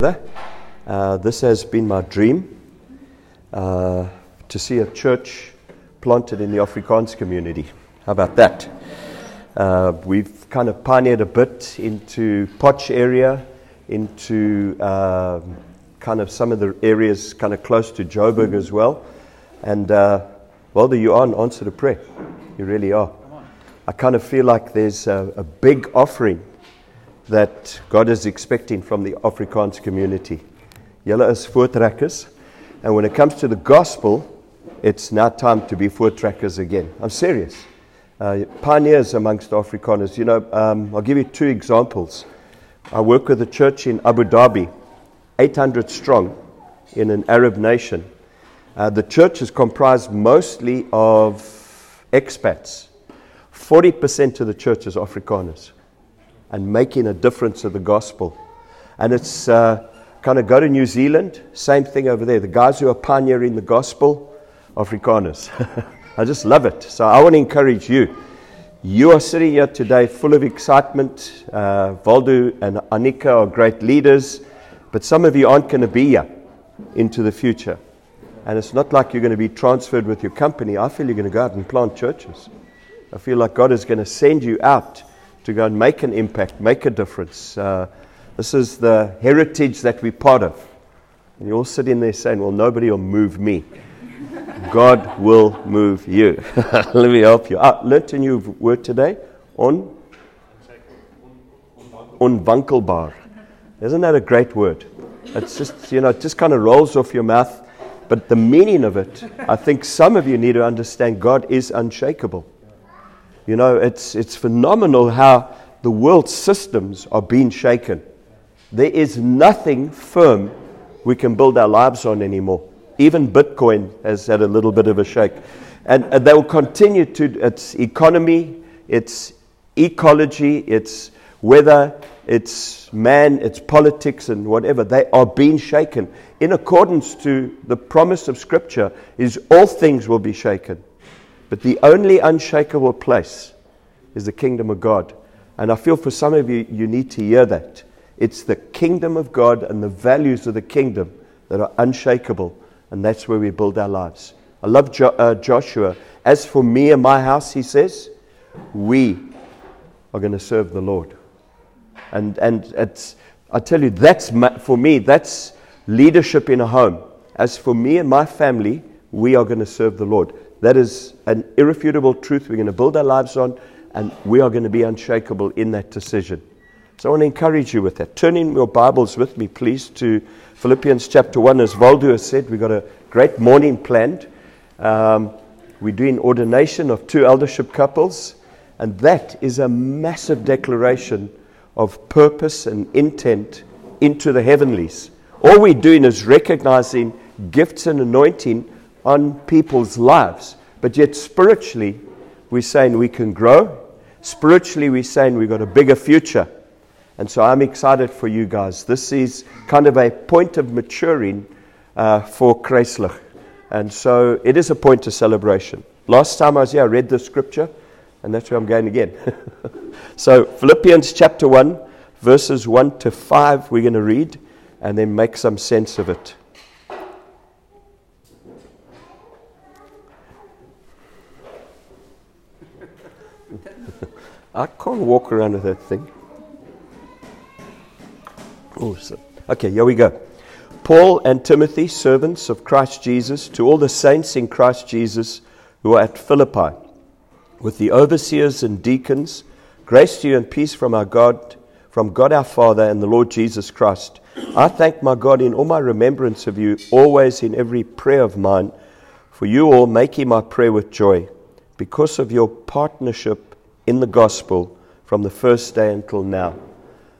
Uh, this has been my dream uh, to see a church planted in the Afrikaans community. How about that? Uh, we've kind of pioneered a bit into Potch area, into um, kind of some of the areas kind of close to Joburg as well. And uh, well, you are an answer to prayer. You really are. I kind of feel like there's a, a big offering that God is expecting from the Afrikaans community. Julle is voortrekkers. And when it comes to the gospel, it's now time to be voortrekkers again. I'm serious. Uh, pioneers amongst Afrikaners. You know, um, I'll give you two examples. I work with a church in Abu Dhabi, 800 strong, in an Arab nation. Uh, the church is comprised mostly of expats. 40% of the church is Afrikaners and making a difference of the gospel. And it's uh, kind of go to New Zealand, same thing over there. The guys who are pioneering the gospel, Afrikaners. I just love it. So I want to encourage you. You are sitting here today full of excitement. Uh, and Anika are great leaders, but some of you aren't going to be here into the future. And it's not like you're going to be transferred with your company. I feel you're going to go out and plant churches. I feel like God is going to send you out to go and make an impact, make a difference. Uh, this is the heritage that we're part of. And you're all sitting there saying, Well, nobody will move me. God will move you. Let me help you. I learned a new word today on onwankelbaar. Isn't that a great word? It's just, you know, it just kind of rolls off your mouth. But the meaning of it, I think some of you need to understand God is unshakable. You know, it's, it's phenomenal how the world's systems are being shaken. There is nothing firm we can build our lives on anymore. Even Bitcoin has had a little bit of a shake. And, and they will continue to, its economy, its ecology, its weather, its man, its politics, and whatever, they are being shaken. In accordance to the promise of Scripture, is all things will be shaken. But the only unshakable place is the kingdom of God. And I feel for some of you, you need to hear that. It's the kingdom of God and the values of the kingdom that are unshakable. And that's where we build our lives. I love jo- uh, Joshua. As for me and my house, he says, we are going to serve the Lord. And, and it's, I tell you, that's for me, that's leadership in a home. As for me and my family, we are going to serve the Lord. That is an irrefutable truth we're going to build our lives on, and we are going to be unshakable in that decision. So I want to encourage you with that. Turn in your Bibles with me, please, to Philippians chapter 1. As Valdu has said, we've got a great morning planned. Um, we're doing ordination of two eldership couples, and that is a massive declaration of purpose and intent into the heavenlies. All we're doing is recognizing gifts and anointing on people's lives. But yet, spiritually, we're saying we can grow. Spiritually, we're saying we've got a bigger future. And so I'm excited for you guys. This is kind of a point of maturing uh, for Kreislich. And so it is a point of celebration. Last time I was here, I read the scripture, and that's where I'm going again. so, Philippians chapter 1, verses 1 to 5, we're going to read and then make some sense of it. I can't walk around with that thing. Awesome. Okay, here we go. Paul and Timothy, servants of Christ Jesus, to all the saints in Christ Jesus who are at Philippi, with the overseers and deacons, grace to you and peace from our God, from God our Father and the Lord Jesus Christ. I thank my God in all my remembrance of you, always in every prayer of mine, for you all making my prayer with joy, because of your partnership in the gospel from the first day until now.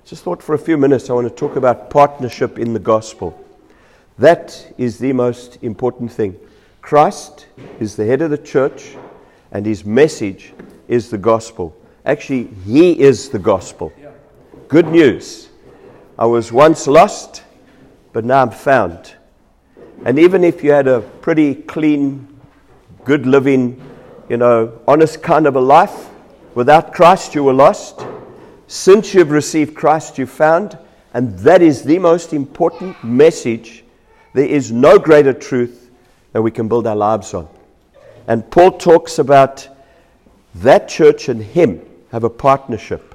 Just thought for a few minutes I want to talk about partnership in the gospel. That is the most important thing. Christ is the head of the church, and his message is the gospel. Actually, he is the gospel. Good news. I was once lost, but now I'm found. And even if you had a pretty clean, good living, you know, honest kind of a life, Without Christ, you were lost. Since you've received Christ, you found. And that is the most important message. There is no greater truth that we can build our lives on. And Paul talks about that church and him have a partnership.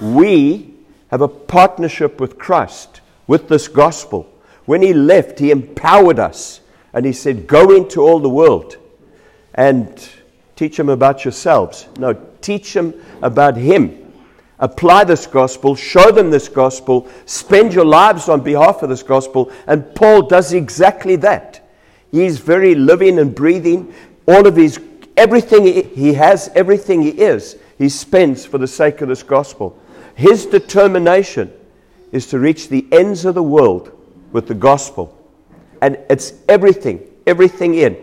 We have a partnership with Christ, with this gospel. When he left, he empowered us and he said, Go into all the world and teach them about yourselves. No, teach them about him. Apply this gospel, show them this gospel, spend your lives on behalf of this gospel. And Paul does exactly that. He's very living and breathing. All of his, everything he has, everything he is, he spends for the sake of this gospel. His determination is to reach the ends of the world with the gospel. And it's everything, everything in.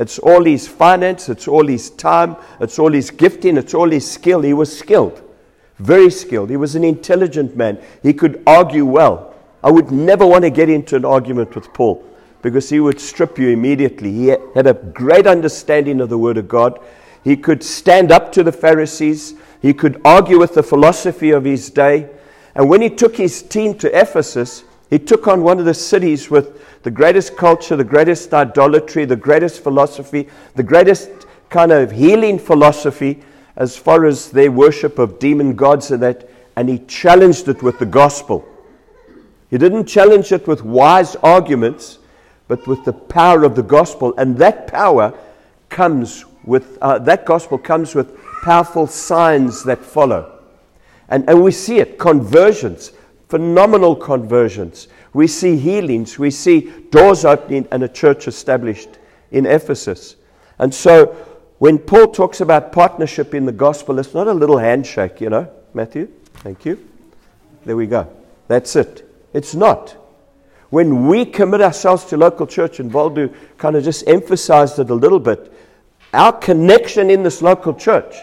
It's all his finance, it's all his time, it's all his gifting, it's all his skill. He was skilled, very skilled. He was an intelligent man. He could argue well. I would never want to get into an argument with Paul because he would strip you immediately. He had a great understanding of the Word of God. He could stand up to the Pharisees, he could argue with the philosophy of his day. And when he took his team to Ephesus, he took on one of the cities with the greatest culture, the greatest idolatry, the greatest philosophy, the greatest kind of healing philosophy as far as their worship of demon gods and that, and he challenged it with the gospel. He didn't challenge it with wise arguments, but with the power of the gospel. And that power comes with, uh, that gospel comes with powerful signs that follow. And, and we see it conversions, phenomenal conversions. We see healings. We see doors opening and a church established in Ephesus. And so when Paul talks about partnership in the gospel, it's not a little handshake, you know, Matthew. Thank you. There we go. That's it. It's not. When we commit ourselves to local church, and Valdu kind of just emphasized it a little bit, our connection in this local church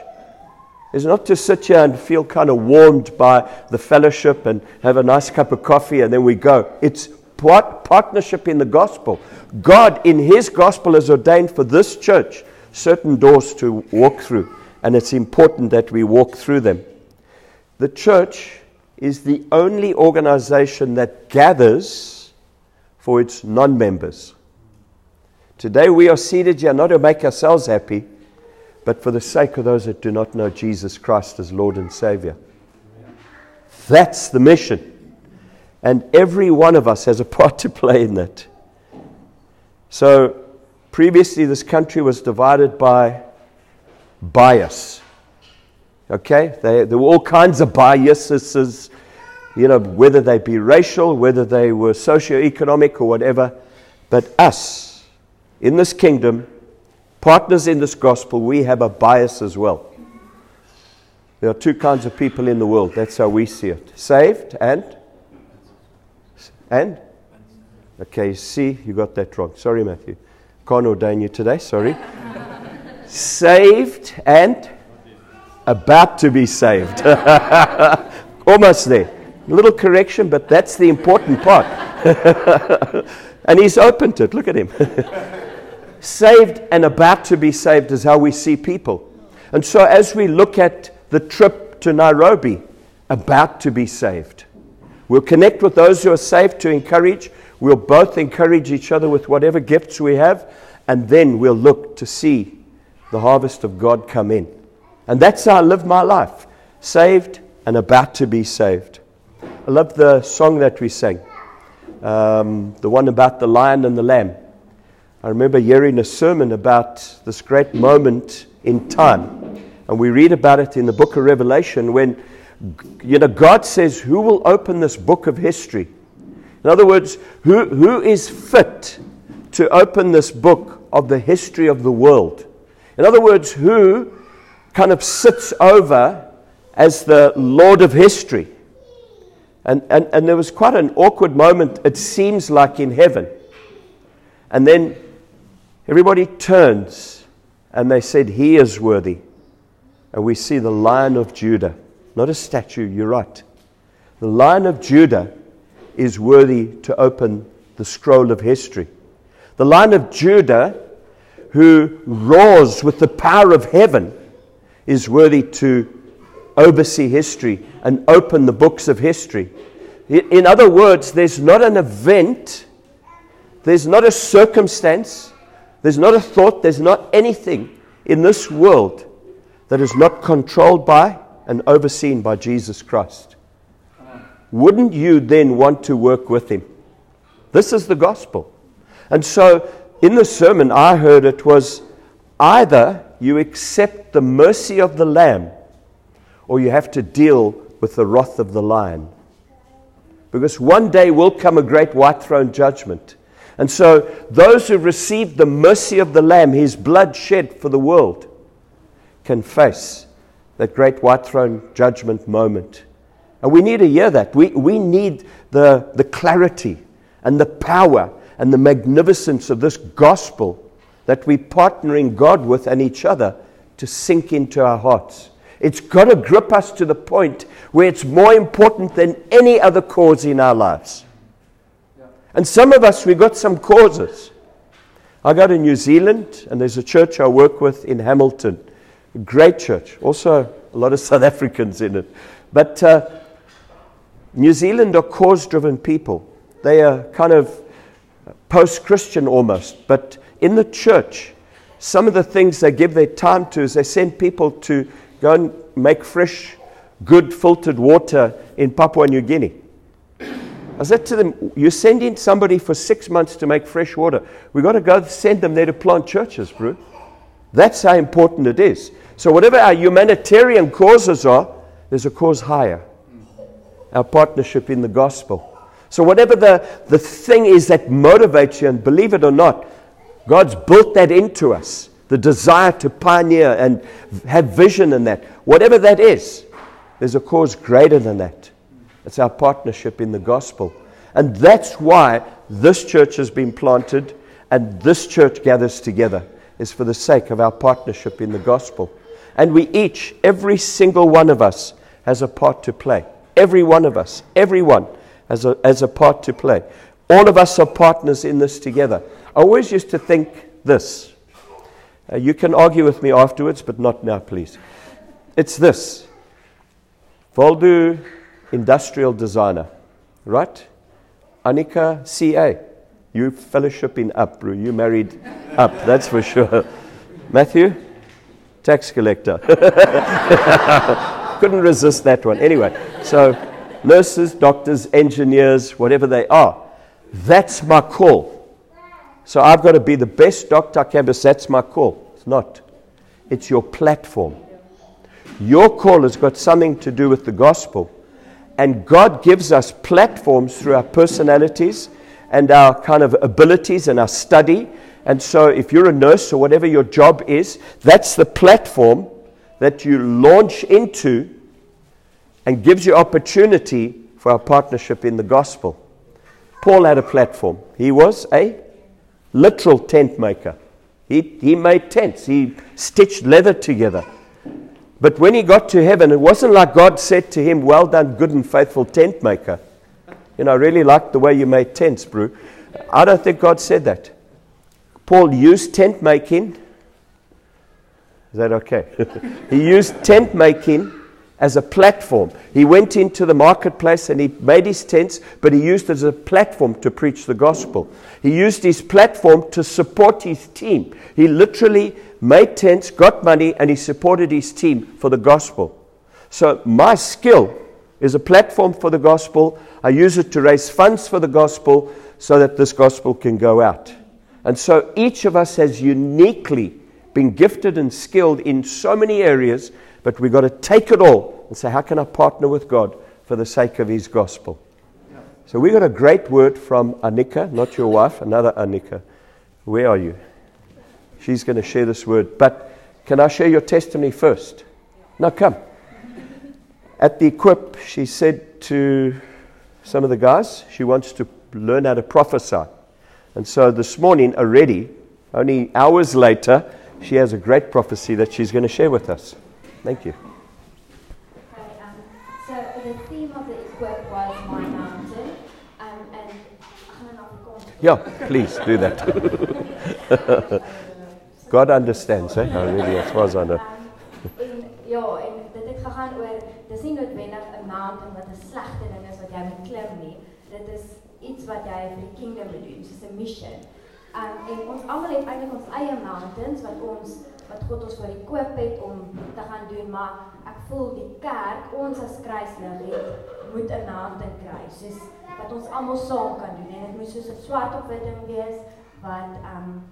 is not to sit here and feel kind of warmed by the fellowship and have a nice cup of coffee and then we go. It's part, partnership in the gospel. God, in His gospel, has ordained for this church certain doors to walk through, and it's important that we walk through them. The church is the only organization that gathers for its non members. Today we are seated here not to make ourselves happy but for the sake of those that do not know Jesus Christ as Lord and Savior. That's the mission. And every one of us has a part to play in that. So, previously, this country was divided by bias. Okay? They, there were all kinds of biases, you know, whether they be racial, whether they were socio-economic or whatever. But us, in this kingdom, partners in this gospel, we have a bias as well. There are two kinds of people in the world. That's how we see it saved and. And? Okay, see, you got that wrong. Sorry, Matthew. Can't ordain you today, sorry. saved and about to be saved. Almost there. A little correction, but that's the important part. and he's opened it. Look at him saved and about to be saved is how we see people. And so as we look at the trip to Nairobi, about to be saved, we'll connect with those who are saved to encourage. We'll both encourage each other with whatever gifts we have, and then we'll look to see the harvest of God come in. And that's how I live my life saved and about to be saved. I love the song that we sang, um, the one about the lion and the lamb. I remember hearing a sermon about this great moment in time. And we read about it in the book of Revelation when, you know, God says, Who will open this book of history? In other words, who, who is fit to open this book of the history of the world? In other words, who kind of sits over as the Lord of history? And, and, and there was quite an awkward moment, it seems like in heaven. And then Everybody turns and they said, He is worthy. And we see the Lion of Judah, not a statue, you're right. The Lion of Judah is worthy to open the scroll of history. The Lion of Judah, who roars with the power of heaven, is worthy to oversee history and open the books of history. In other words, there's not an event, there's not a circumstance, there's not a thought, there's not anything in this world that is not controlled by and overseen by Jesus Christ. Wouldn't you then want to work with him? This is the gospel. And so in the sermon, I heard it was either you accept the mercy of the Lamb or you have to deal with the wrath of the lion. Because one day will come a great white throne judgment. And so, those who receive the mercy of the Lamb, his blood shed for the world, can face that great white throne judgment moment. And we need to hear that. We, we need the, the clarity and the power and the magnificence of this gospel that we're partnering God with and each other to sink into our hearts. It's got to grip us to the point where it's more important than any other cause in our lives. And some of us, we've got some causes. I go to New Zealand, and there's a church I work with in Hamilton. A great church. Also, a lot of South Africans in it. But uh, New Zealand are cause driven people. They are kind of post Christian almost. But in the church, some of the things they give their time to is they send people to go and make fresh, good filtered water in Papua New Guinea. I said to them, You're sending somebody for six months to make fresh water. We've got to go send them there to plant churches, bro. That's how important it is. So, whatever our humanitarian causes are, there's a cause higher our partnership in the gospel. So, whatever the, the thing is that motivates you, and believe it or not, God's built that into us the desire to pioneer and have vision in that. Whatever that is, there's a cause greater than that. It's our partnership in the gospel. And that's why this church has been planted and this church gathers together, is for the sake of our partnership in the gospel. And we each, every single one of us, has a part to play. Every one of us, everyone has a, has a part to play. All of us are partners in this together. I always used to think this. Uh, you can argue with me afterwards, but not now, please. It's this Voldu industrial designer, right? Anika CA. You fellowship in up. You married up, that's for sure. Matthew, tax collector. Couldn't resist that one. Anyway, so nurses, doctors, engineers, whatever they are, that's my call. So I've got to be the best doctor I can be. That's my call. It's not. It's your platform. Your call has got something to do with the gospel. And God gives us platforms through our personalities and our kind of abilities and our study. And so if you're a nurse or whatever your job is, that's the platform that you launch into and gives you opportunity for our partnership in the gospel. Paul had a platform. He was a literal tent maker. He, he made tents, he stitched leather together. But when he got to heaven, it wasn't like God said to him, Well done, good and faithful tent maker. You know, I really like the way you made tents, Brew. I don't think God said that. Paul used tent making. Is that okay? he used tent making as a platform. He went into the marketplace and he made his tents, but he used it as a platform to preach the gospel. He used his platform to support his team. He literally made tents, got money, and he supported his team for the gospel. So my skill is a platform for the gospel. I use it to raise funds for the gospel so that this gospel can go out. And so each of us has uniquely been gifted and skilled in so many areas but we've got to take it all and say, how can I partner with God for the sake of His gospel? So we got a great word from Anika, not your wife, another Anika. Where are you? She's going to share this word. But can I share your testimony first? Now come. At the equip, she said to some of the guys, she wants to learn how to prophesy. And so this morning, already, only hours later, she has a great prophecy that she's going to share with us. Thank you. Okay, um, so the theme of the equip was my mountain, um, and yeah, please do that. God understands, eh? Oh, really, as far as I know. Um, en, ja, en dit het gegaan oor dis nie noodwendig 'n mountain wat 'n slegte ding is wat jy moet klim nie. Dit is iets wat jy vir die kingdom moet doen, soos 'n mission. Um, en ons almal het eintlik ons eie mountains wat ons wat God ons vir die koop het om te gaan doen, maar ek voel die kerk, ons as kruislig het moet 'n mountain kry, soos wat ons almal saam kan doen en dit moet soos 'n swart op wit ding wees wat um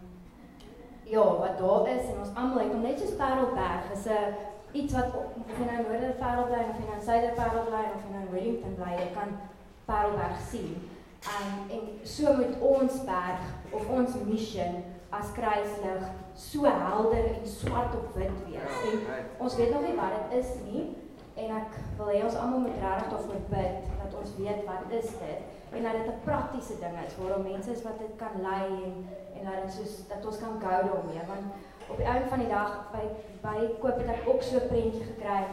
ja, wat daar is en ons almal het om net so Parelberg is 'n iets wat of jy nou in Noorder Parelberg of jy nou Suider Parelberg of jy nou in Wellington bly, jy kan Parelberg sien. Um en so moet ons berg of ons mission as kruislig so helder en swart op wit wees. En ons weet nog nie wat dit is nie en ek wil hê ons almal moet regtig daarvoor bid dat ons weet wat is dit en dat dit 'n praktiese ding is waar mense is wat dit kan lei en dat soos dat ons kan gou daarmee want op die einde van die dag by by koop het ek ook so 'n prentjie gekry.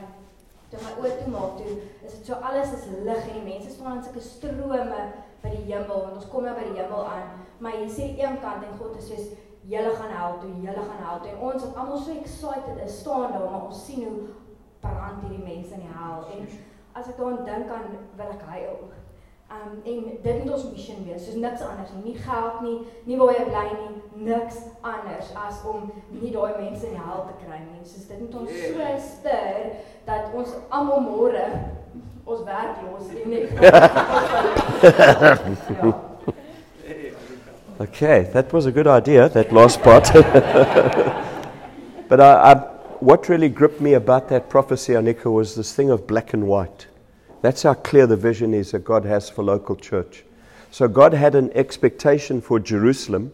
Toe my oë toe maak toe is dit so alles is lig en die mense staan in sulke strome by die hemel want ons kom nou by die hemel aan. Maar jy sien een kant en God is soos julle gaan help toe julle gaan help en ons wat almal so excited is staan daar maar ons sien hoe brand hierdie mense in die hel. En as ek daaraan dink aan wil ek huil Um en dit moet ons mission wees. Soos niks anders nie. Nie geld nie, nie waar jy bly nie, niks anders as om nie daai mense in die hel te kry nie. Soos dit moet ons so stuur dat ons almal môre ons werk los en net ja. Okay, that was a good idea, that last part. but I, I, what really gripped me about that prophecy, Anika, was this thing of black and white. That's how clear the vision is that God has for local church. So God had an expectation for Jerusalem,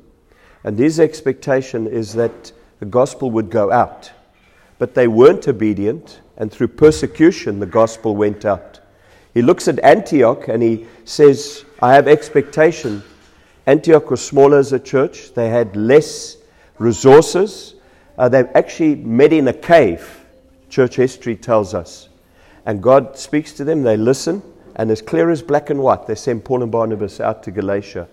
and his expectation is that the gospel would go out. But they weren't obedient, and through persecution, the gospel went out. He looks at Antioch and he says, I have expectation Antioch was smaller as a church, they had less resources. Uh, they actually met in a cave, church history tells us. And God speaks to them, they listen, and as clear as black and white, they send Paul and Barnabas out to Galatia.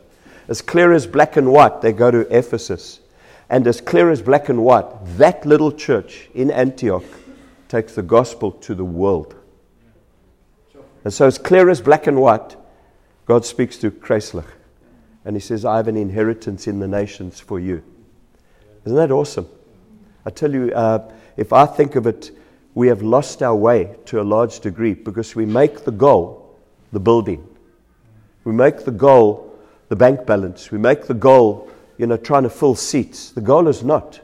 As clear as black and white, they go to Ephesus. And as clear as black and white, that little church in Antioch takes the gospel to the world. And so, as clear as black and white, God speaks to Kreislich. And he says, I have an inheritance in the nations for you. Isn't that awesome? I tell you, uh, if I think of it, we have lost our way to a large degree because we make the goal the building. We make the goal the bank balance. We make the goal, you know, trying to fill seats. The goal is not.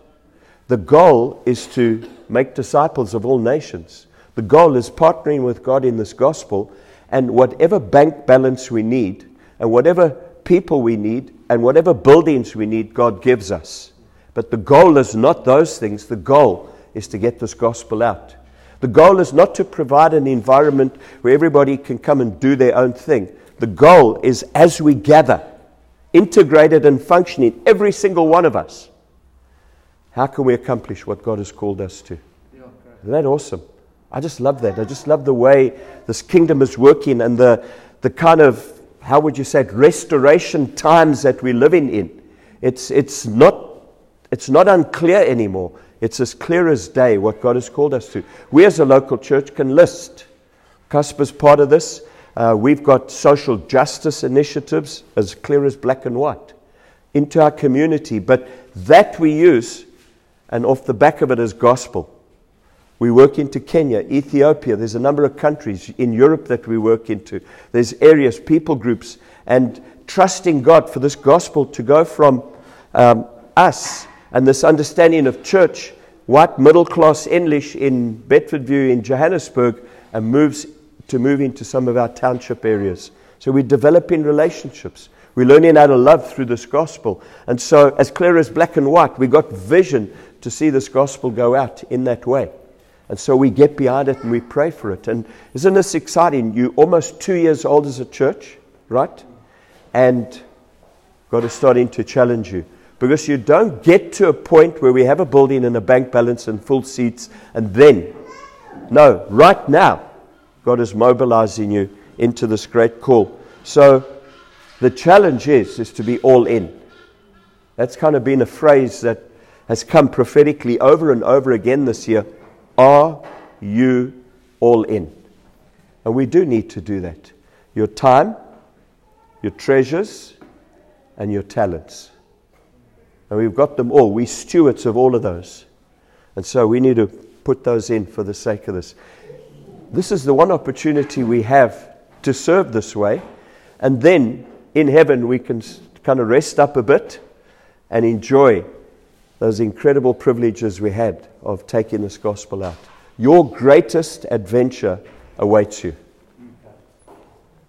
The goal is to make disciples of all nations. The goal is partnering with God in this gospel, and whatever bank balance we need, and whatever people we need and whatever buildings we need, God gives us. But the goal is not those things. The goal is to get this gospel out. The goal is not to provide an environment where everybody can come and do their own thing. The goal is as we gather, integrated and functioning, every single one of us, how can we accomplish what God has called us to? Isn't that awesome? I just love that. I just love the way this kingdom is working and the, the kind of how would you say it, restoration times that we're living in. It's, it's, not, it's not unclear anymore. It's as clear as day what God has called us to. We as a local church can list. Casper's part of this. Uh, we've got social justice initiatives as clear as black and white into our community, but that we use, and off the back of it is gospel. We work into Kenya, Ethiopia. There's a number of countries in Europe that we work into. There's areas, people groups, and trusting God for this gospel to go from um, us and this understanding of church, white middle class English in Bedfordview in Johannesburg, and moves to move into some of our township areas. So we're developing relationships. We're learning how to love through this gospel. And so, as clear as black and white, we got vision to see this gospel go out in that way. And so we get behind it and we pray for it. And isn't this exciting? You're almost two years old as a church, right? And God is starting to challenge you. Because you don't get to a point where we have a building and a bank balance and full seats and then. No, right now, God is mobilizing you into this great call. So the challenge is, is to be all in. That's kind of been a phrase that has come prophetically over and over again this year. Are you all in? And we do need to do that. your time, your treasures, and your talents. And we've got them all. We're stewards of all of those. And so we need to put those in for the sake of this. This is the one opportunity we have to serve this way. And then in heaven, we can kind of rest up a bit and enjoy those incredible privileges we had of taking this gospel out. Your greatest adventure awaits you.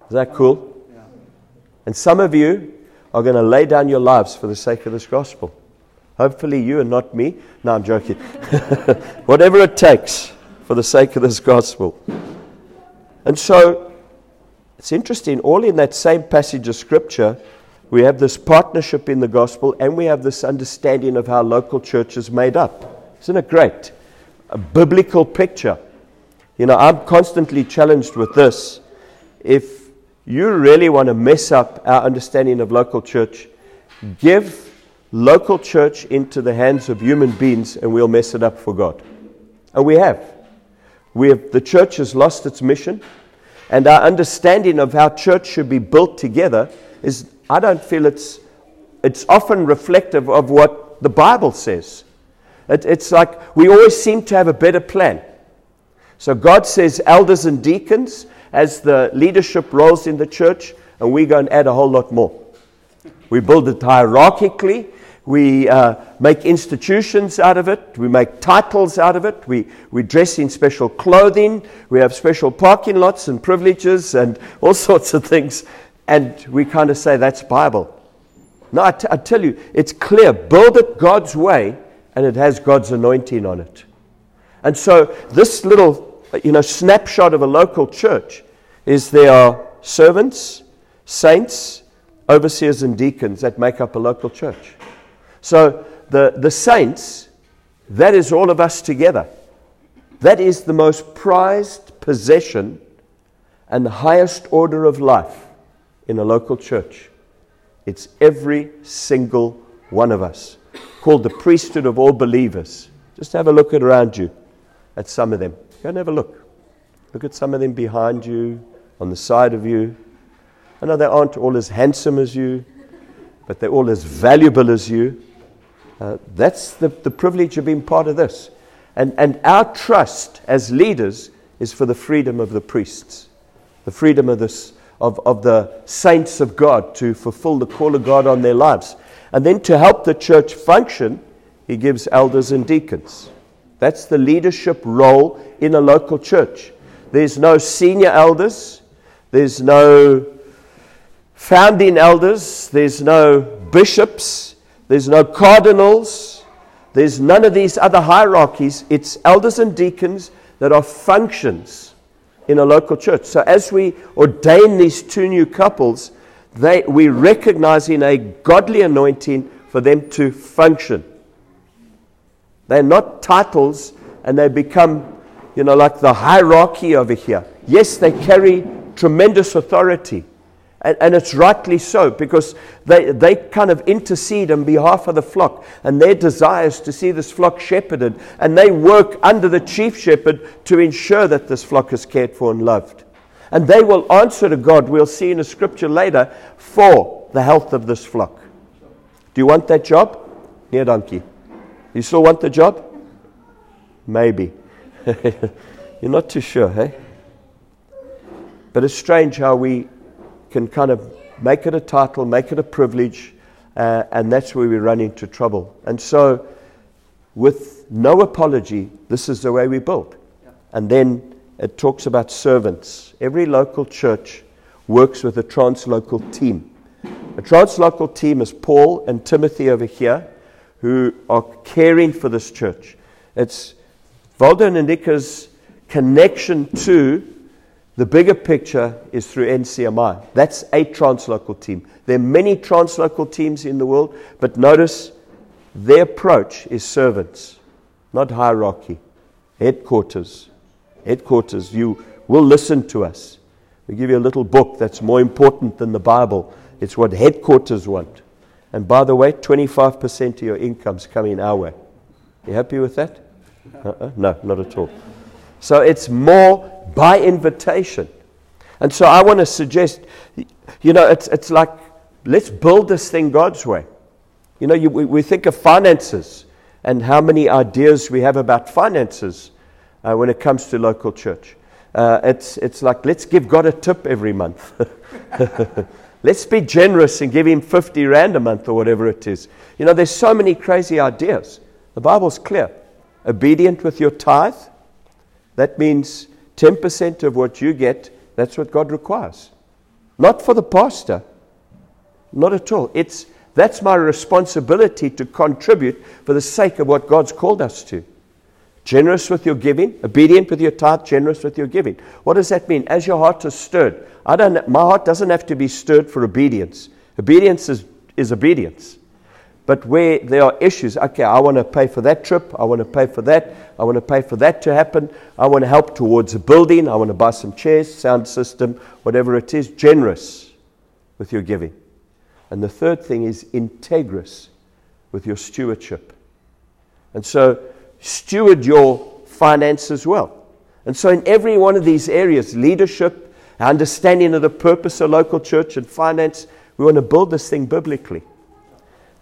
Is that cool? And some of you are going to lay down your lives for the sake of this gospel. Hopefully, you and not me. No, I'm joking. Whatever it takes for the sake of this gospel. And so, it's interesting, all in that same passage of scripture, we have this partnership in the gospel and we have this understanding of how local church is made up. Isn't it great? A biblical picture. You know, I'm constantly challenged with this. If you really want to mess up our understanding of local church, give local church into the hands of human beings and we'll mess it up for God. And we have. We have the church has lost its mission, and our understanding of how church should be built together is, I don't feel it's, it's often reflective of what the Bible says. It, it's like we always seem to have a better plan. So God says elders and deacons as the leadership roles in the church, and we go and add a whole lot more. We build it hierarchically, we uh, make institutions out of it. We make titles out of it. We, we dress in special clothing. We have special parking lots and privileges and all sorts of things. And we kind of say that's Bible. No, I, t- I tell you, it's clear. Build it God's way, and it has God's anointing on it. And so, this little Uh, you know, snapshot of a local church is there are servants, saints, overseers, and deacons that make up a local church. So the, the saints, that is all of us together. That is the most prized possession and the highest order of life in a local church. It's every single one of us, called the priesthood of all believers. Just have a look around you at some of them. Go and have a look. Look at some of them behind you, on the side of you. I know they aren't all as handsome as you, but they're all as valuable as you. Uh, that's the, the privilege of being part of this. And, and our trust as leaders is for the freedom of the priests, the freedom of, this, of, of the saints of God to fulfill the call of God on their lives. And then to help the church function, he gives elders and deacons. That's the leadership role in a local church. There's no senior elders, there's no founding elders, there's no bishops, there's no cardinals. There's none of these other hierarchies. It's elders and deacons that are functions in a local church. So as we ordain these two new couples, they, we recognize in a godly anointing for them to function. They're not titles and they become, you know, like the hierarchy over here. Yes, they carry tremendous authority. And, and, it's rightly so because they, they kind of intercede on behalf of the flock and their desires to see this flock shepherded. And they work under the chief shepherd to ensure that this flock is cared for and loved. And they will answer to God, we'll see in a scripture later, for the health of this flock. Do you want that job? Here, donkey. You still want the job? Maybe. You're not too sure, hey? But it's strange how we can kind of make it a title, make it a privilege, uh, and that's where we run into trouble. And so, with no apology, this is the way we build. Yeah. And then it talks about servants. Every local church works with a translocal team. A translocal team is Paul and Timothy over here who are caring for this church. It's Waldo and Nika's connection to the bigger picture is through NCMI. That's a translocal team. There are many translocal teams in the world, but notice their approach is servants, not hierarchy. Headquarters. Headquarters. You will listen to us. We give you a little book that's more important than the Bible. It's what headquarters want. And by the way, 25% of your income's coming our way. You happy with that? Uh-uh. No, not at all. So it's more by invitation. And so I want to suggest, you know, it's, it's like, let's build this thing God's way. You know, you, we, we think of finances and how many ideas we have about finances uh, when it comes to local church. Uh, it's, it's like, let's give God a tip every month. let's be generous and give Him 50 Rand a month or whatever it is. You know, there's so many crazy ideas. The Bible's clear. Obedient with your tithe, that means 10% of what you get, that's what God requires. Not for the pastor. Not at all. It's, that's my responsibility to contribute for the sake of what God's called us to. Generous with your giving, obedient with your tithe, generous with your giving. What does that mean? As your heart is stirred. I don't, my heart doesn't have to be stirred for obedience. Obedience is, is obedience. But where there are issues, okay, I want to pay for that trip, I want to pay for that, I want to pay for that to happen, I want to help towards a building, I want to buy some chairs, sound system, whatever it is, generous with your giving. And the third thing is integrous with your stewardship. And so, steward your finances well. And so, in every one of these areas leadership, understanding of the purpose of local church, and finance we want to build this thing biblically.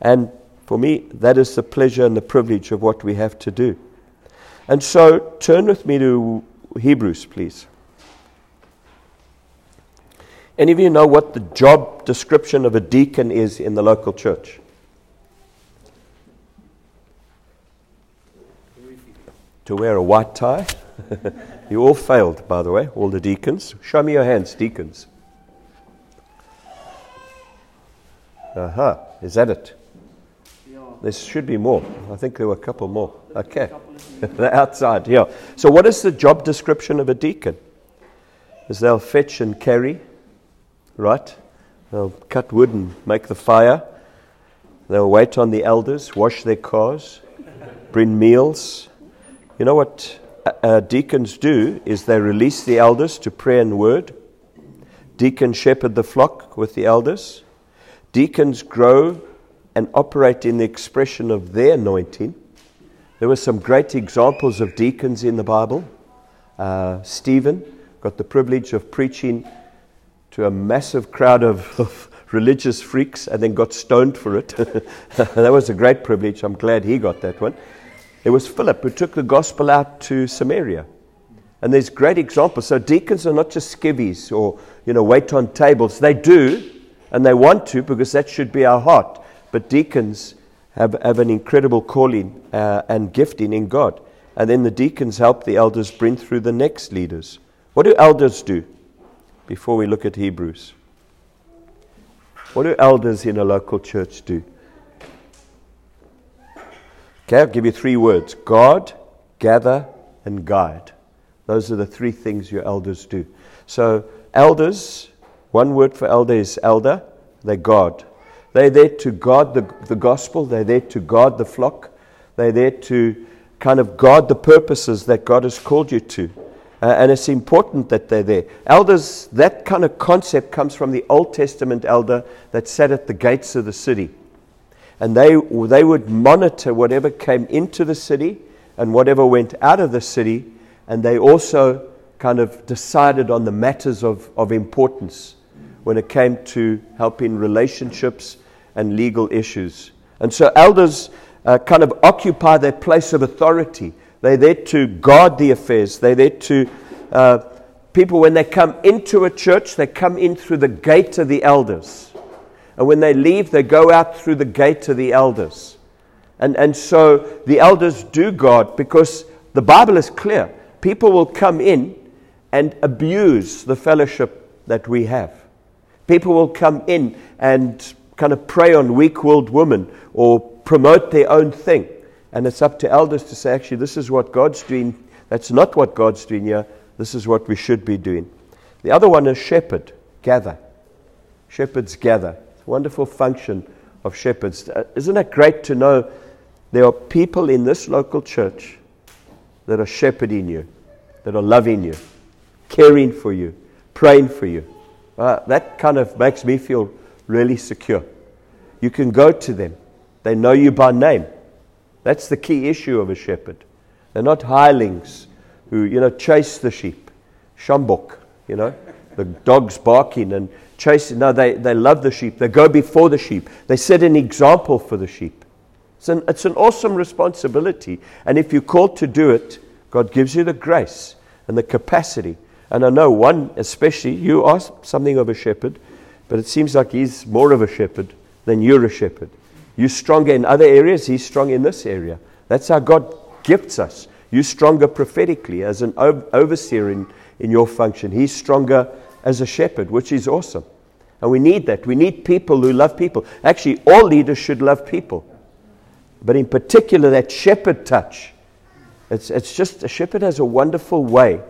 And for me, that is the pleasure and the privilege of what we have to do. And so, turn with me to Hebrews, please. Any of you know what the job description of a deacon is in the local church? To wear a white tie. you all failed, by the way, all the deacons. Show me your hands, deacons. Aha, uh-huh. is that it? There should be more. I think there were a couple more. Okay. They're outside, yeah. So, what is the job description of a deacon? Is they'll fetch and carry, right? They'll cut wood and make the fire. They'll wait on the elders, wash their cars, bring meals, you know what uh, uh, deacons do is they release the elders to prayer and word. Deacons shepherd the flock with the elders. Deacons grow and operate in the expression of their anointing. There were some great examples of deacons in the Bible. Uh, Stephen got the privilege of preaching to a massive crowd of, of religious freaks and then got stoned for it. that was a great privilege. I'm glad he got that one. It was Philip who took the gospel out to Samaria. And there's great examples. So deacons are not just skivvies or, you know, wait on tables. They do, and they want to because that should be our heart. But deacons have, have an incredible calling uh, and gifting in God. And then the deacons help the elders bring through the next leaders. What do elders do before we look at Hebrews? What do elders in a local church do? Okay, I'll give you three words guard, gather, and guide. Those are the three things your elders do. So, elders, one word for elder is elder, they guard. They're there to guard the, the gospel, they're there to guard the flock, they're there to kind of guard the purposes that God has called you to. Uh, and it's important that they're there. Elders, that kind of concept comes from the Old Testament elder that sat at the gates of the city and they, they would monitor whatever came into the city and whatever went out of the city, and they also kind of decided on the matters of, of importance when it came to helping relationships and legal issues. And so elders uh, kind of occupy their place of authority. They're there to guard the affairs. They're there to, uh, people, when they come into a church, they come in through the gate of the elders. And when they leave, they go out through the gate to the elders. And, and so the elders do God because the Bible is clear. People will come in and abuse the fellowship that we have. People will come in and kind of prey on weak willed women or promote their own thing. And it's up to elders to say, actually, this is what God's doing. That's not what God's doing here. This is what we should be doing. The other one is shepherd, gather. Shepherds gather wonderful function of shepherds. Uh, isn't it great to know there are people in this local church that are shepherding you, that are loving you, caring for you, praying for you? Uh, that kind of makes me feel really secure. You can go to them, they know you by name. That's the key issue of a shepherd. They're not hirelings who, you know, chase the sheep. Sjambok, you know. the dogs barking and chasing. No, they, they love the sheep. They go before the sheep. They set an example for the sheep. It's an, it's an awesome responsibility. And if you're called to do it, God gives you the grace and the capacity. And I know one, especially, you are something of a shepherd, but it seems like he's more of a shepherd than you're a shepherd. You're stronger in other areas, he's strong in this area. That's how God gifts us. You're stronger prophetically as an overseer in, in your function. He's stronger as a shepherd, which is awesome. And we need that. We need people who love people. Actually, all leaders should love people. But in particular, that shepherd touch. It's, it's just, a shepherd has a wonderful way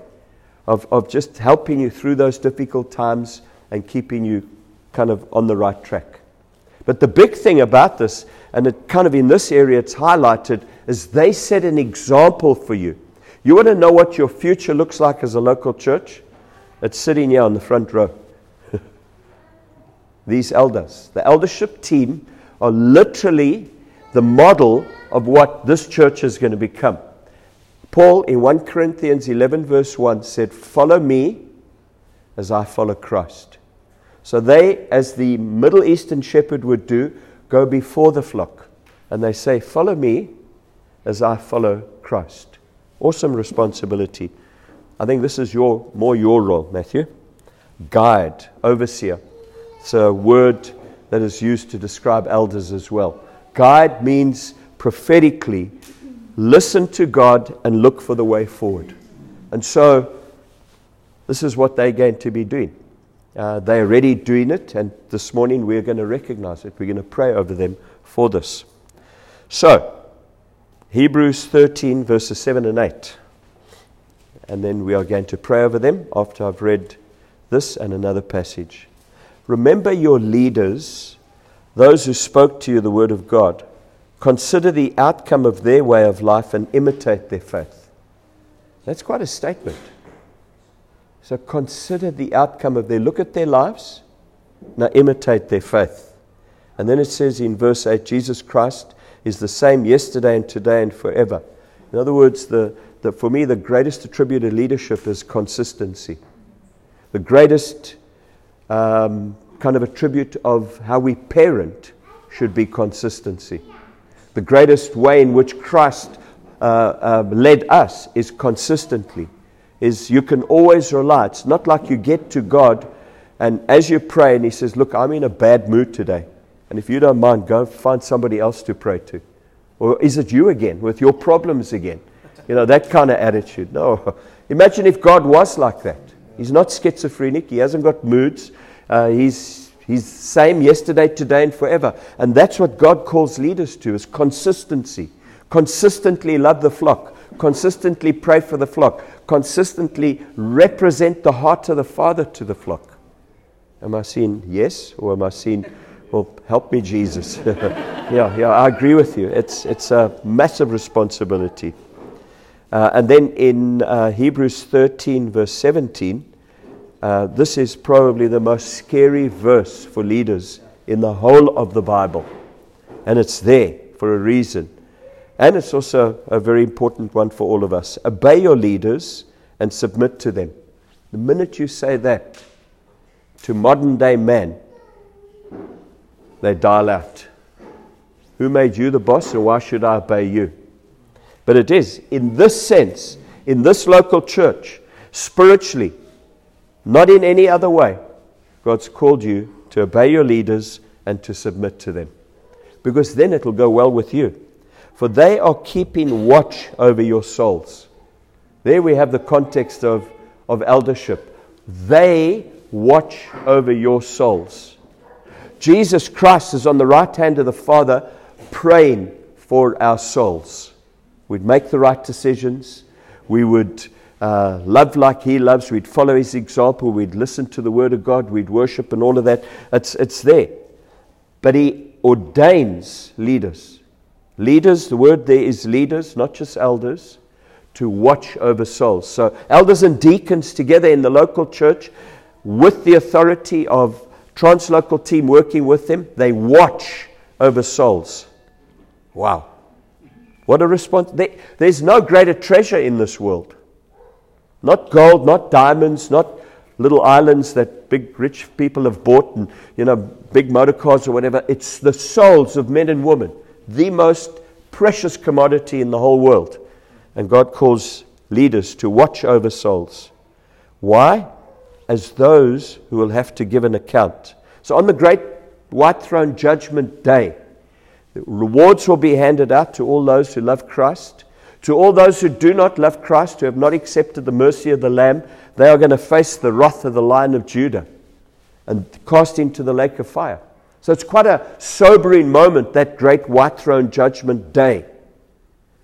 of, of just helping you through those difficult times and keeping you kind of on the right track. But the big thing about this, and it kind of in this area it's highlighted, is they set an example for you. You want to know what your future looks like as a local church? It's sitting here on the front row. These elders, the eldership team, are literally the model of what this church is going to become. Paul in 1 Corinthians 11, verse 1 said, Follow me as I follow Christ. So they, as the Middle Eastern shepherd would do, go before the flock and they say, Follow me as I follow Christ. Awesome responsibility. I think this is your, more your role, Matthew. Guide, overseer. It's a word that is used to describe elders as well. Guide means prophetically listen to God and look for the way forward. And so, this is what they're going to be doing. Uh, they're already doing it, and this morning we're going to recognize it. We're going to pray over them for this. So, Hebrews 13, verses 7 and 8. And then we are going to pray over them after I've read this and another passage. Remember your leaders, those who spoke to you the word of God. Consider the outcome of their way of life and imitate their faith. That's quite a statement. So consider the outcome of their look at their lives, now imitate their faith. And then it says in verse 8 Jesus Christ is the same yesterday and today and forever. In other words, the, the, for me, the greatest attribute of leadership is consistency. The greatest um, kind of attribute of how we parent should be consistency. The greatest way in which Christ uh, uh, led us is consistently. Is you can always rely. It's not like you get to God and as you pray and He says, "Look, I'm in a bad mood today." And if you don't mind, go find somebody else to pray to. Or is it you again with your problems again? You know, that kind of attitude. No. Imagine if God was like that. He's not schizophrenic, He hasn't got moods. Uh, he's, he's same yesterday, today, and forever. And that's what God calls leaders to is consistency. Consistently love the flock. Consistently pray for the flock. Consistently represent the heart of the Father to the flock. Am I seeing yes or am I seeing well, help me, Jesus. yeah, yeah, I agree with you. It's, it's a massive responsibility. Uh, and then in uh, Hebrews 13, verse 17, uh, this is probably the most scary verse for leaders in the whole of the Bible. And it's there for a reason. And it's also a very important one for all of us. Obey your leaders and submit to them. The minute you say that to modern day man, they dial out. Who made you the boss, or why should I obey you? But it is, in this sense, in this local church, spiritually, not in any other way, God's called you to obey your leaders and to submit to them. Because then it'll go well with you. For they are keeping watch over your souls. There we have the context of, of eldership. They watch over your souls. Jesus Christ is on the right hand of the Father praying for our souls. We'd make the right decisions. We would uh, love like He loves. We'd follow His example. We'd listen to the Word of God. We'd worship and all of that. It's, it's there. But He ordains leaders. Leaders, the word there is leaders, not just elders, to watch over souls. So, elders and deacons together in the local church with the authority of translocal team working with them, they watch over souls. Wow. What a response. There, there's no greater treasure in this world. Not gold, not diamonds, not little islands that big rich people have bought and, you know, big motor cars or whatever. It's the souls of men and women, the most precious commodity in the whole world. And God calls leaders to watch over souls. Why? As those who will have to give an account. So on the great white throne judgment day, rewards will be handed out to all those who love Christ. To all those who do not love Christ, who have not accepted the mercy of the Lamb, they are going to face the wrath of the Lion of Judah and cast into the lake of fire. So it's quite a sobering moment, that great white throne judgment day.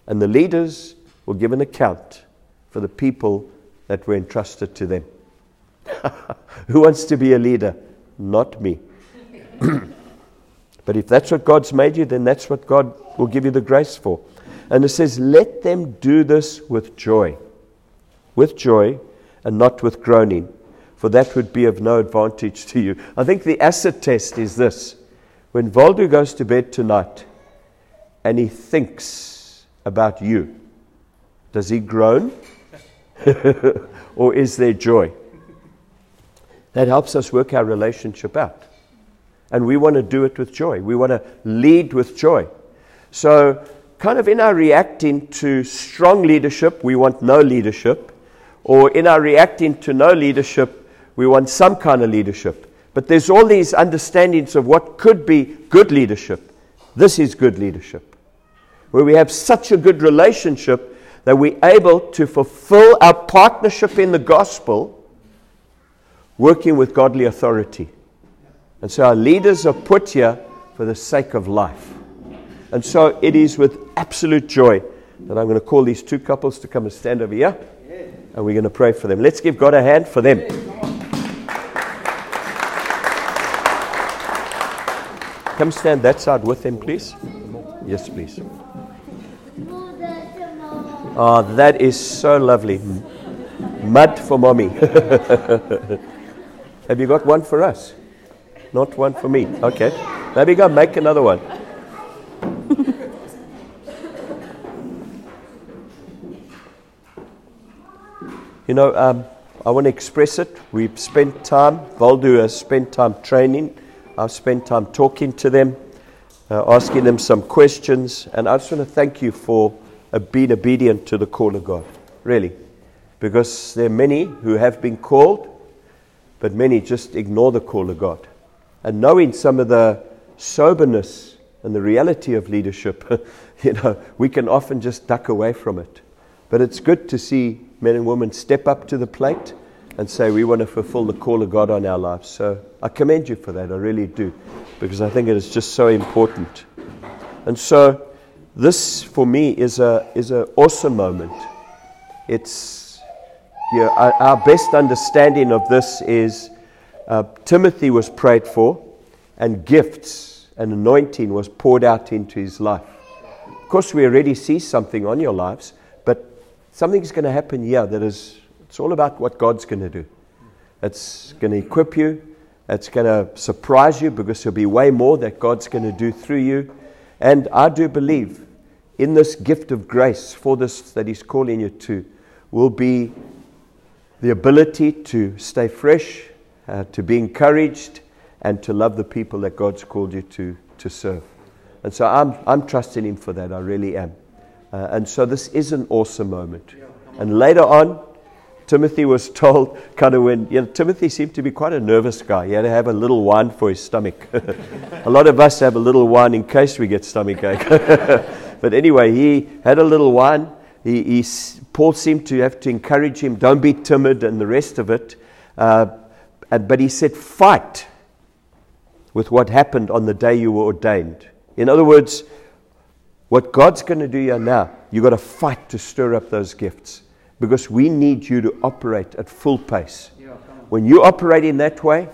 And the leaders will give an account for the people that were entrusted to them. Who wants to be a leader? Not me. but if that's what God's made you, then that's what God will give you the grace for. And it says, Let them do this with joy. With joy and not with groaning, for that would be of no advantage to you. I think the acid test is this. When Waldo goes to bed tonight and he thinks about you, does he groan? or is there joy? That helps us work our relationship out. And we want to do it with joy. We want to lead with joy. So, kind of in our reacting to strong leadership, we want no leadership. Or in our reacting to no leadership, we want some kind of leadership. But there's all these understandings of what could be good leadership. This is good leadership. Where we have such a good relationship that we're able to fulfill our partnership in the gospel working with godly authority. And so our leaders are put here for the sake of life. And so it is with absolute joy that I'm going to call these two couples to come and stand over here. And we're going to pray for them. Let's give God a hand for them. Come stand that side with them, please. Yes, please. Oh, that is so lovely. Mud for mommy. Have you got one for us? Not one for me. Okay. We go. Make another one. you know, um, I want to express it. We've spent time, Waldo has spent time training. I've spent time talking to them, uh, asking them some questions. And I just want to thank you for uh, being obedient to the call of God. Really. Because there are many who have been called, but many just ignore the call of God and knowing some of the soberness and the reality of leadership, you know, we can often just duck away from it. But it's good to see men and women step up to the plate and say, We want to fulfill the call of God on our lives. So I commend you for that. I really do. Because I think it is just so important. And so this, for me, is an is a awesome moment. It's you know, our, our best understanding of this is uh, Timothy was prayed for, and gifts and anointing was poured out into his life. Of course, we already see something on your lives, but something's going to happen here that is, it's all about what God's going to do. It's going to equip you, it's going to surprise you because there'll be way more that God's going to do through you. And I do believe in this gift of grace for this that He's calling you to will be the ability to stay fresh uh, to be encouraged, and to love the people that God's called you to, to serve. And so I'm, I'm trusting Him for that. I really am. Uh, and so this is an awesome moment. And later on, Timothy was told, kind of when, you know, Timothy seemed to be quite a nervous guy. He had to have a little wine for his stomach. a lot of us have a little wine in case we get stomach ache. but anyway, he had a little wine. He, he, Paul seemed to have to encourage him, don't be timid, and the rest of it. Uh, but he said, fight with what happened on the day you were ordained. In other words, what God's going to do here now, you've got to fight to stir up those gifts because we need you to operate at full pace. Yeah, when you operate in that way,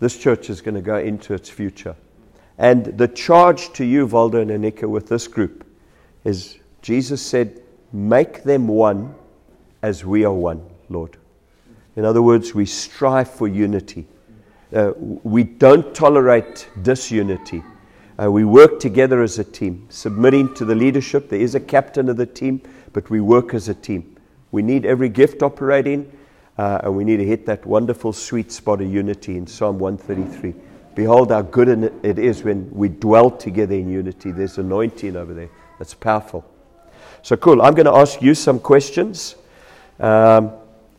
this church is going to go into its future. And the charge to you, Waldo and Anika, with this group is Jesus said, Make them one as we are one, Lord. In other words, we strive for unity. Uh, we don't tolerate disunity. Uh, we work together as a team, submitting to the leadership. There is a captain of the team, but we work as a team. We need every gift operating. Uh, and we need to hit that wonderful sweet spot of unity in Psalm 133. Behold, how good it is when we dwell together in unity. There's anointing over there. That's powerful. So, cool. I'm going to ask you some questions. Um,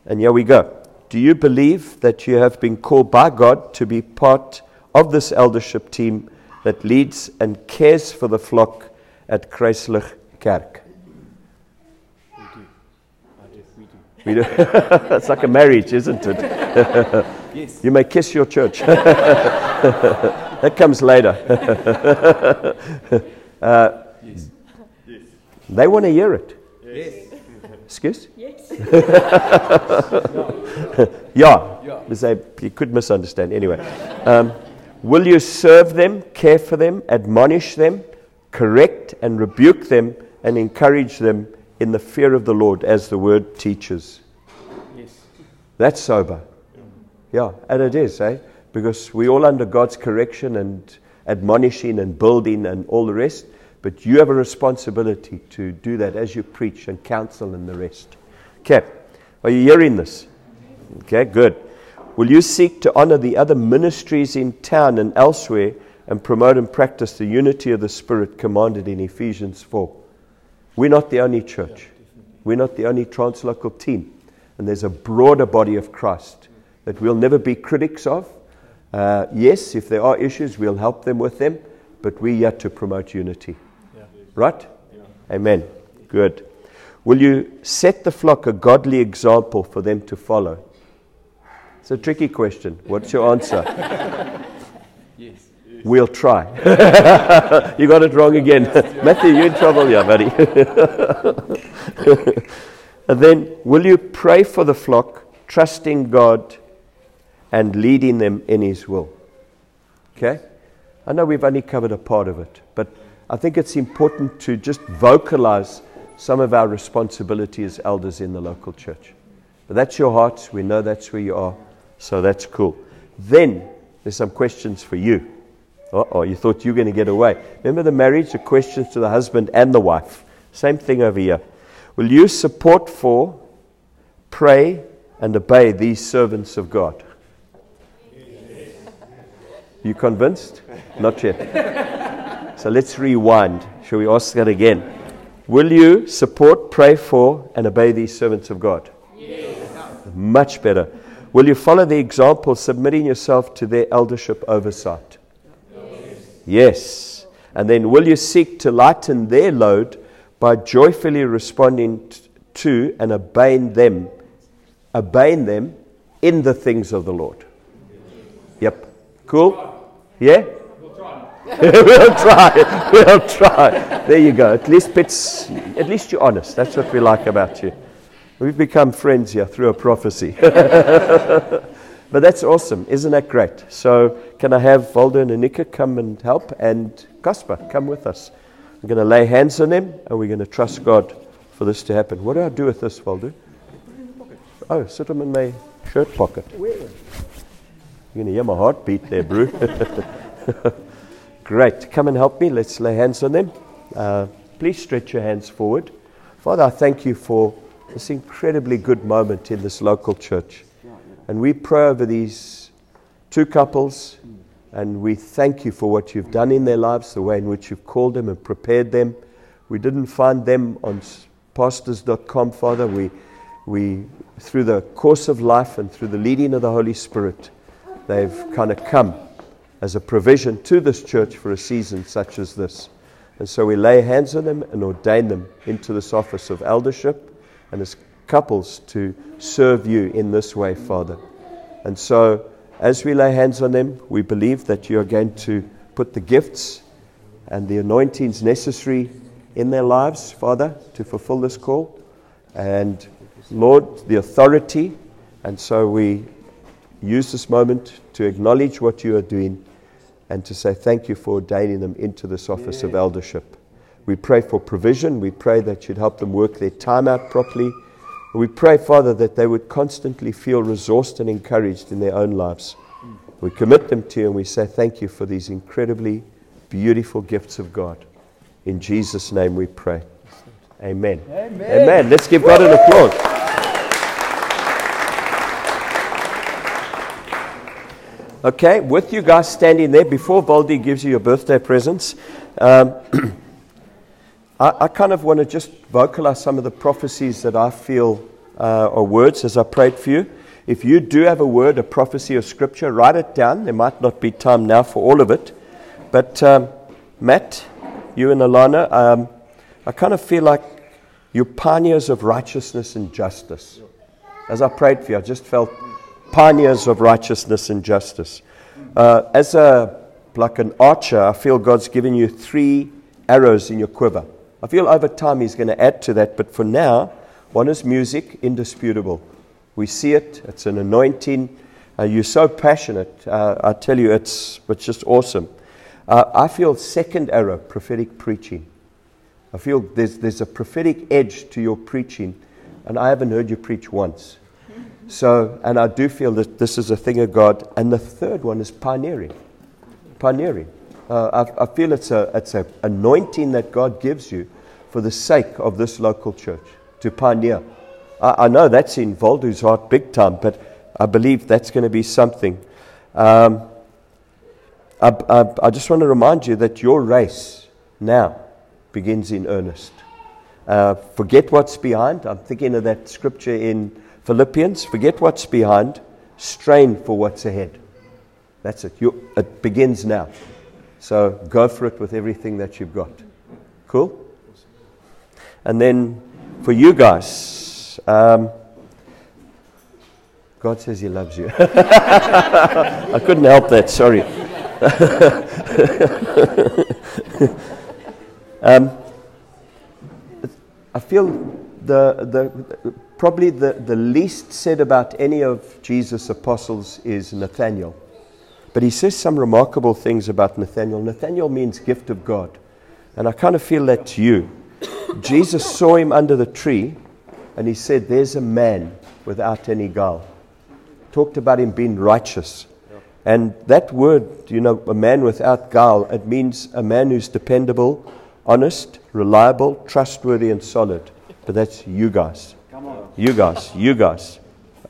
and here we go. Do you believe that you have been called by God to be part of this eldership team that leads and cares for the flock at Kruislig Kerk? We do. it's like a marriage, isn't it? yes. You may kiss your church. that comes later. uh, yes. They want to hear it. Yes. Excuse? Yes. yeah. yeah. you could misunderstand. Anyway, um, will you serve them, care for them, admonish them, correct and rebuke them, and encourage them in the fear of the Lord as the word teaches. Yes. That's sober. Yeah, and it is, eh? Because we're all under God's correction and admonishing and building and all the rest. But you have a responsibility to do that as you preach and counsel and the rest. Okay, are you hearing this? Okay, good. Will you seek to honor the other ministries in town and elsewhere and promote and practice the unity of the Spirit commanded in Ephesians 4? We're not the only church. We're not the only translocal team. And there's a broader body of Christ that we'll never be critics of. Uh, yes, if there are issues, we'll help them with them, but we're yet to promote unity. Right? Yeah. Amen. Good. Will you set the flock a godly example for them to follow? It's a tricky question. What's your answer? Yes. We'll try. you got it wrong again. Matthew, you're in trouble yeah, buddy. and then, will you pray for the flock, trusting God and leading them in His will? Okay? I know we've only covered a part of it, but I think it's important to just vocalize some of our responsibility as elders in the local church. But that's your heart. We know that's where you are. So that's cool. Then there's some questions for you. oh, you thought you were going to get away. Remember the marriage, the questions to the husband and the wife. Same thing over here. Will you support for, pray, and obey these servants of God? Yes. You convinced? Not yet. So let's rewind. Shall we ask that again? Will you support, pray for, and obey these servants of God? Yes. Much better. Will you follow the example, submitting yourself to their eldership oversight? Yes. And then will you seek to lighten their load by joyfully responding to and obeying them, obeying them in the things of the Lord? Yep. Cool? Yeah? We'll try. we'll try. There you go. At least it's, at least you're honest. That's what we like about you. We've become friends here through a prophecy. But that's awesome. Isn't that great? So, can I have Waldo and Anika come and help? And Kasper, come with us. I'm going to lay hands on them and we're going to trust God for this to happen. What do I do with this, Waldo? Oh, sit them in my shirt pocket. You're going to hear my heartbeat there, bro. Great. Come and help me. Let's lay hands on them. Uh, please stretch your hands forward. Father, I thank you for this incredibly good moment in this local church. And we pray over these two couples, and we thank you for what you've done in their lives, the way in which you've called them and prepared them. We didn't find them on pastors.com, Father. We, we, through the course of life and through the leading of the Holy Spirit, they've kind of come as a provision to this church for a season such as this. And so we lay hands on them and ordain them into this office of eldership and as couples to serve you in this way, Father. And so, as we lay hands on them, we believe that you are going to put the gifts and the anointings necessary in their lives, Father, to fulfill this call. And Lord, the authority. And so we use this moment to acknowledge what you are doing and to say thank you for ordaining them into this office of eldership. We pray for provision. We pray that you'd help them work their time out properly we pray, Father, that they would constantly feel resourced and encouraged in their own lives. Mm. We commit them to you and we say thank you for these incredibly beautiful gifts of God. In Jesus' name we pray. Amen. Amen. Amen. Let's give God an applause. Okay, with you guys standing there, before Baldi gives you your birthday presents, um, I, I, kind of want to just vocalize some of the prophecies that I feel uh, are words as I prayed for you. If you do have a word, a prophecy, or scripture, write it down. There might not be time now for all of it. But um, Matt, you and Alana, um, I kind of feel like you're pioneers of righteousness and justice. As I prayed for you, I just felt pioneers of righteousness and justice. Uh, as a like an archer, I feel God's given you three arrows in your quiver. I feel over time He's going to add to that, but for now, one is music, indisputable. We see it, it's an anointing. Uh, you're so passionate. Uh, I tell you, it's, it's just awesome. Uh, I feel second arrow, prophetic preaching. I feel there's, there's a prophetic edge to your preaching, and I haven't heard you preach once. So, and I do feel that this is a thing of God. And the third one is pioneering. Pioneering. Uh, I, I, feel it's a it's an anointing that God gives you for the sake of this local church to pioneer. I, I know that's in Waldo's heart big time, but I believe that's going to be something. Um, I, I, I just want to remind you that your race now begins in earnest. Uh, forget what's behind. I'm thinking of that scripture in Philippians, forget what's behind, strain for what's ahead. That's it. You, it begins now. So go for it with everything that you've got. Cool? And then for you guys, um, God says He loves you. I couldn't help that, sorry. um, I feel the, the, probably the, the least said about any of Jesus' apostles is Nathaniel. But he says some remarkable things about Nathaniel. Nathaniel means gift of God. And I kind of feel that to you. Jesus saw him under the tree and he said, There's a man without any guile. Talked about him being righteous. And that word, you know, a man without guile, it means a man who's dependable, honest, reliable, trustworthy, and solid. But that's you guys. You guys, you guys,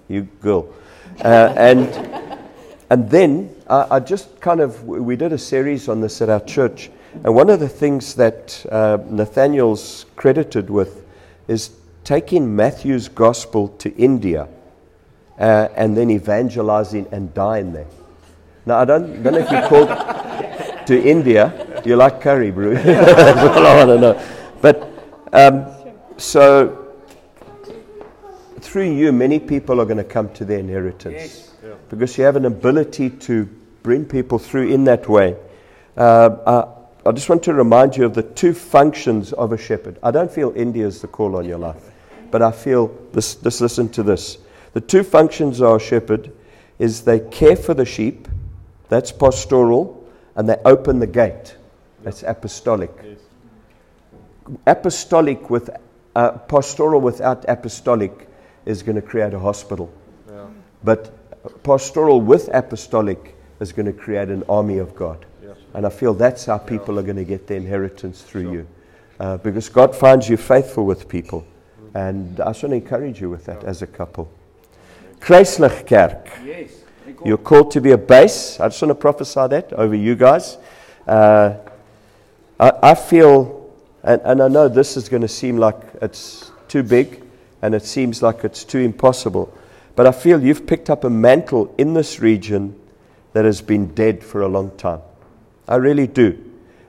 you girl. Uh, and, and then uh, I just kind of, we did a series on this at our church. And one of the things that uh, Nathaniel's credited with is taking Matthew's gospel to India uh, and then evangelizing and dying there. Now, I don't, don't know if you called to India. You like curry, bro. I don't know. But um, so through you, many people are going to come to their inheritance. Yes. Yeah. Because you have an ability to bring people through in that way. Uh, I, I, just want to remind you of the two functions of a shepherd. I don't feel India is the call on your life, but I feel this, just listen to this. The two functions of a shepherd is they care for the sheep, that's pastoral, and they open the gate, that's apostolic. Yes. Apostolic with uh, pastoral without apostolic is going to create a hospital. Yeah. But pastoral with apostolic is going to create an army of God. Yes. And I feel that's how people yeah. are going to get their inheritance through sure. you. Uh, because God finds you faithful with people. Mm-hmm. And I just want to encourage you with that yeah. as a couple. Kruislig Kerk. Yes. You're called to be a base. I just want to prophesy that over you guys. Uh, I, I, feel, and, and I know this is going to seem like it's too big, and it seems like it's too impossible. But I feel you've picked up a mantle in this region that has been dead for a long time. I really do.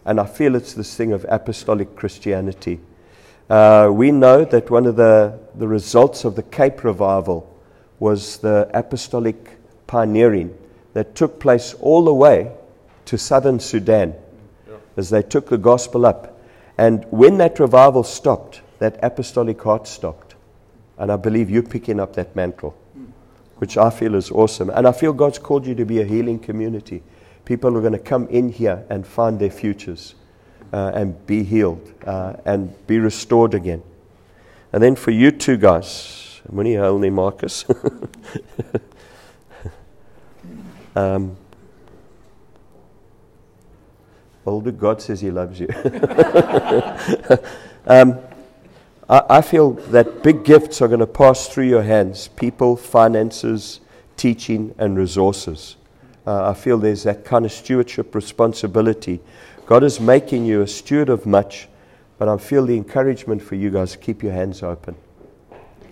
And I feel it's this thing of apostolic Christianity. Uh, we know that one of the, the results of the Cape Revival was the apostolic pioneering that took place all the way to southern Sudan yeah. as they took the gospel up. And when that revival stopped, that apostolic heart stopped. And I believe you're picking up that mantle, which I feel is awesome. And I feel God's called you to be a healing community. People are going to come in here and find their futures uh, and be healed uh, and be restored again. And then for you two guys, Moenie only Marcus. um, older God says He loves you. um, I, I feel that big gifts are going to pass through your hands people, finances, teaching, and resources. Uh, I feel there's that kind of stewardship responsibility. God is making you a steward of much, but I feel the encouragement for you guys keep your hands open.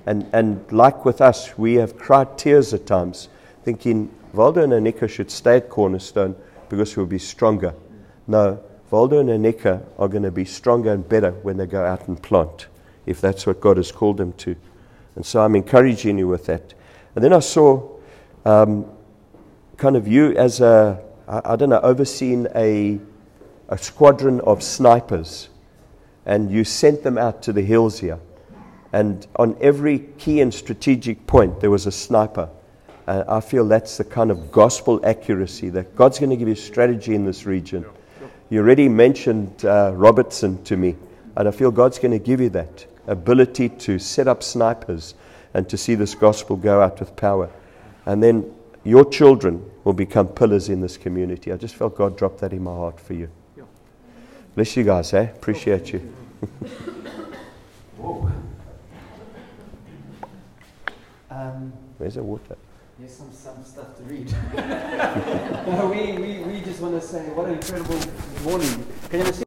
And, and like with us, we have cried tears at times, thinking Waldo and Anika should stay at Cornerstone because we'll be stronger. No, Waldo and Anika are going to be stronger and better when they go out and plant, if that's what God has called them to. And so I'm encouraging you with that. And then I saw um, kind of you as a, I, I don't know, overseeing a, a squadron of snipers, and you sent them out to the hills here. And on every key and strategic point, there was a sniper. Uh, I feel that's the kind of gospel accuracy that God's going to give you strategy in this region. You already mentioned uh, Robertson to me, and I feel God's going to give you that ability to set up snipers and to see this gospel go out with power. And then your children will become pillars in this community. I just felt God drop that in my heart for you. Bless you guys, eh? Appreciate you. Um, Where's the water? Here's some, some stuff to read. no, we, we, we just want to say what an incredible morning. Can you see?